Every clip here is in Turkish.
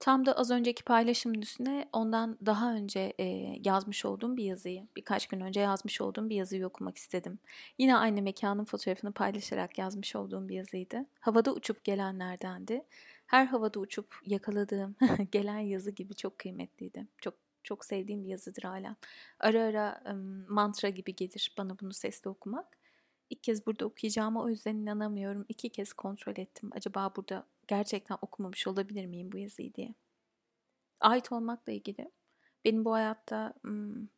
Tam da az önceki paylaşımın üstüne ondan daha önce e, yazmış olduğum bir yazıyı, birkaç gün önce yazmış olduğum bir yazıyı okumak istedim. Yine aynı mekanın fotoğrafını paylaşarak yazmış olduğum bir yazıydı. Havada uçup gelenlerdendi. Her havada uçup yakaladığım gelen yazı gibi çok kıymetliydi. Çok çok sevdiğim bir yazıdır hala. Ara ara um, mantra gibi gelir bana bunu sesli okumak. İlk kez burada okuyacağıma o yüzden inanamıyorum. İki kez kontrol ettim. Acaba burada gerçekten okumamış olabilir miyim bu yazıyı diye. Ait olmakla ilgili benim bu hayatta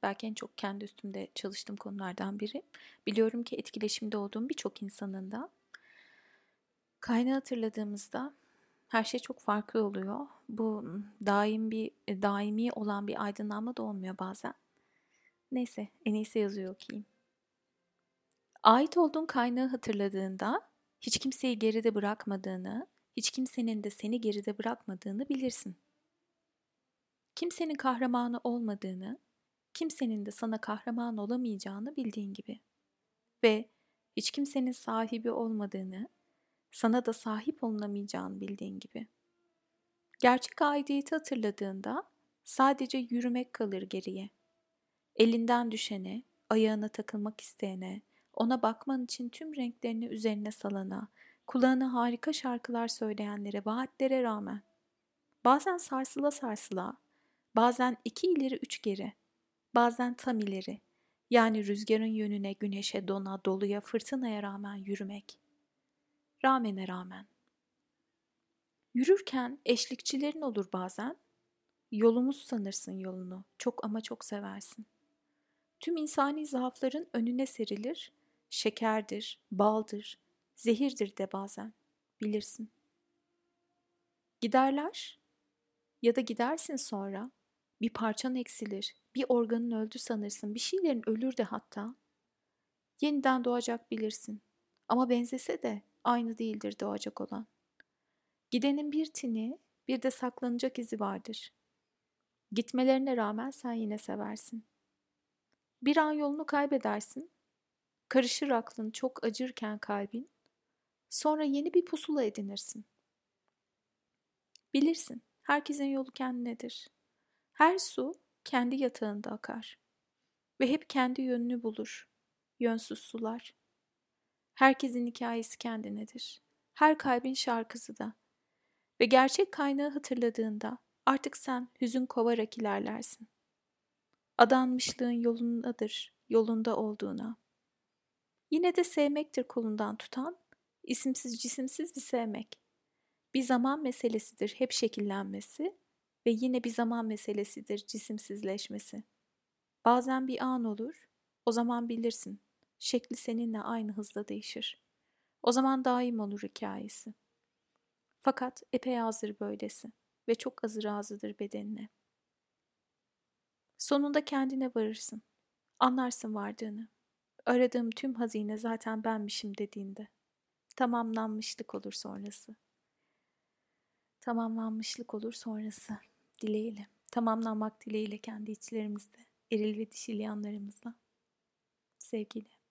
belki en çok kendi üstümde çalıştığım konulardan biri. Biliyorum ki etkileşimde olduğum birçok insanın da kaynağı hatırladığımızda her şey çok farklı oluyor. Bu daim bir daimi olan bir aydınlanma da olmuyor bazen. Neyse en iyisi yazıyor okuyayım. Ait olduğun kaynağı hatırladığında hiç kimseyi geride bırakmadığını, hiç kimsenin de seni geride bırakmadığını bilirsin. Kimsenin kahramanı olmadığını, kimsenin de sana kahraman olamayacağını bildiğin gibi. Ve hiç kimsenin sahibi olmadığını, sana da sahip olunamayacağını bildiğin gibi. Gerçek aidiyeti hatırladığında sadece yürümek kalır geriye. Elinden düşene, ayağına takılmak isteyene, ona bakman için tüm renklerini üzerine salana, kulağına harika şarkılar söyleyenlere, vaatlere rağmen. Bazen sarsıla sarsıla, bazen iki ileri üç geri, bazen tam ileri, yani rüzgarın yönüne, güneşe, dona, doluya, fırtınaya rağmen yürümek. Rağmene rağmen. Yürürken eşlikçilerin olur bazen. Yolumuz sanırsın yolunu, çok ama çok seversin. Tüm insani zaafların önüne serilir, şekerdir, baldır, zehirdir de bazen, bilirsin. Giderler ya da gidersin sonra, bir parçan eksilir, bir organın öldü sanırsın, bir şeylerin ölür de hatta. Yeniden doğacak bilirsin. Ama benzese de aynı değildir doğacak olan. Gidenin bir tini, bir de saklanacak izi vardır. Gitmelerine rağmen sen yine seversin. Bir an yolunu kaybedersin. Karışır aklın çok acırken kalbin. Sonra yeni bir pusula edinirsin. Bilirsin, herkesin yolu kendinedir. Her su kendi yatağında akar ve hep kendi yönünü bulur. Yönsüz sular. Herkesin hikayesi kendinedir. Her kalbin şarkısı da. Ve gerçek kaynağı hatırladığında artık sen hüzün kovarak ilerlersin. Adanmışlığın yolundadır, yolunda olduğuna. Yine de sevmektir kolundan tutan, isimsiz cisimsiz bir sevmek. Bir zaman meselesidir hep şekillenmesi ve yine bir zaman meselesidir cisimsizleşmesi. Bazen bir an olur, o zaman bilirsin. Şekli seninle aynı hızla değişir. O zaman daim olur hikayesi. Fakat epey azdır böylesi ve çok azı razıdır bedenine. Sonunda kendine varırsın. Anlarsın vardığını. Aradığım tüm hazine zaten benmişim dediğinde. Tamamlanmışlık olur sonrası. Tamamlanmışlık olur sonrası. Dileğiyle. Tamamlanmak dileğiyle kendi içlerimizde. Eril ve dişil yanlarımızla. Sevgiyle.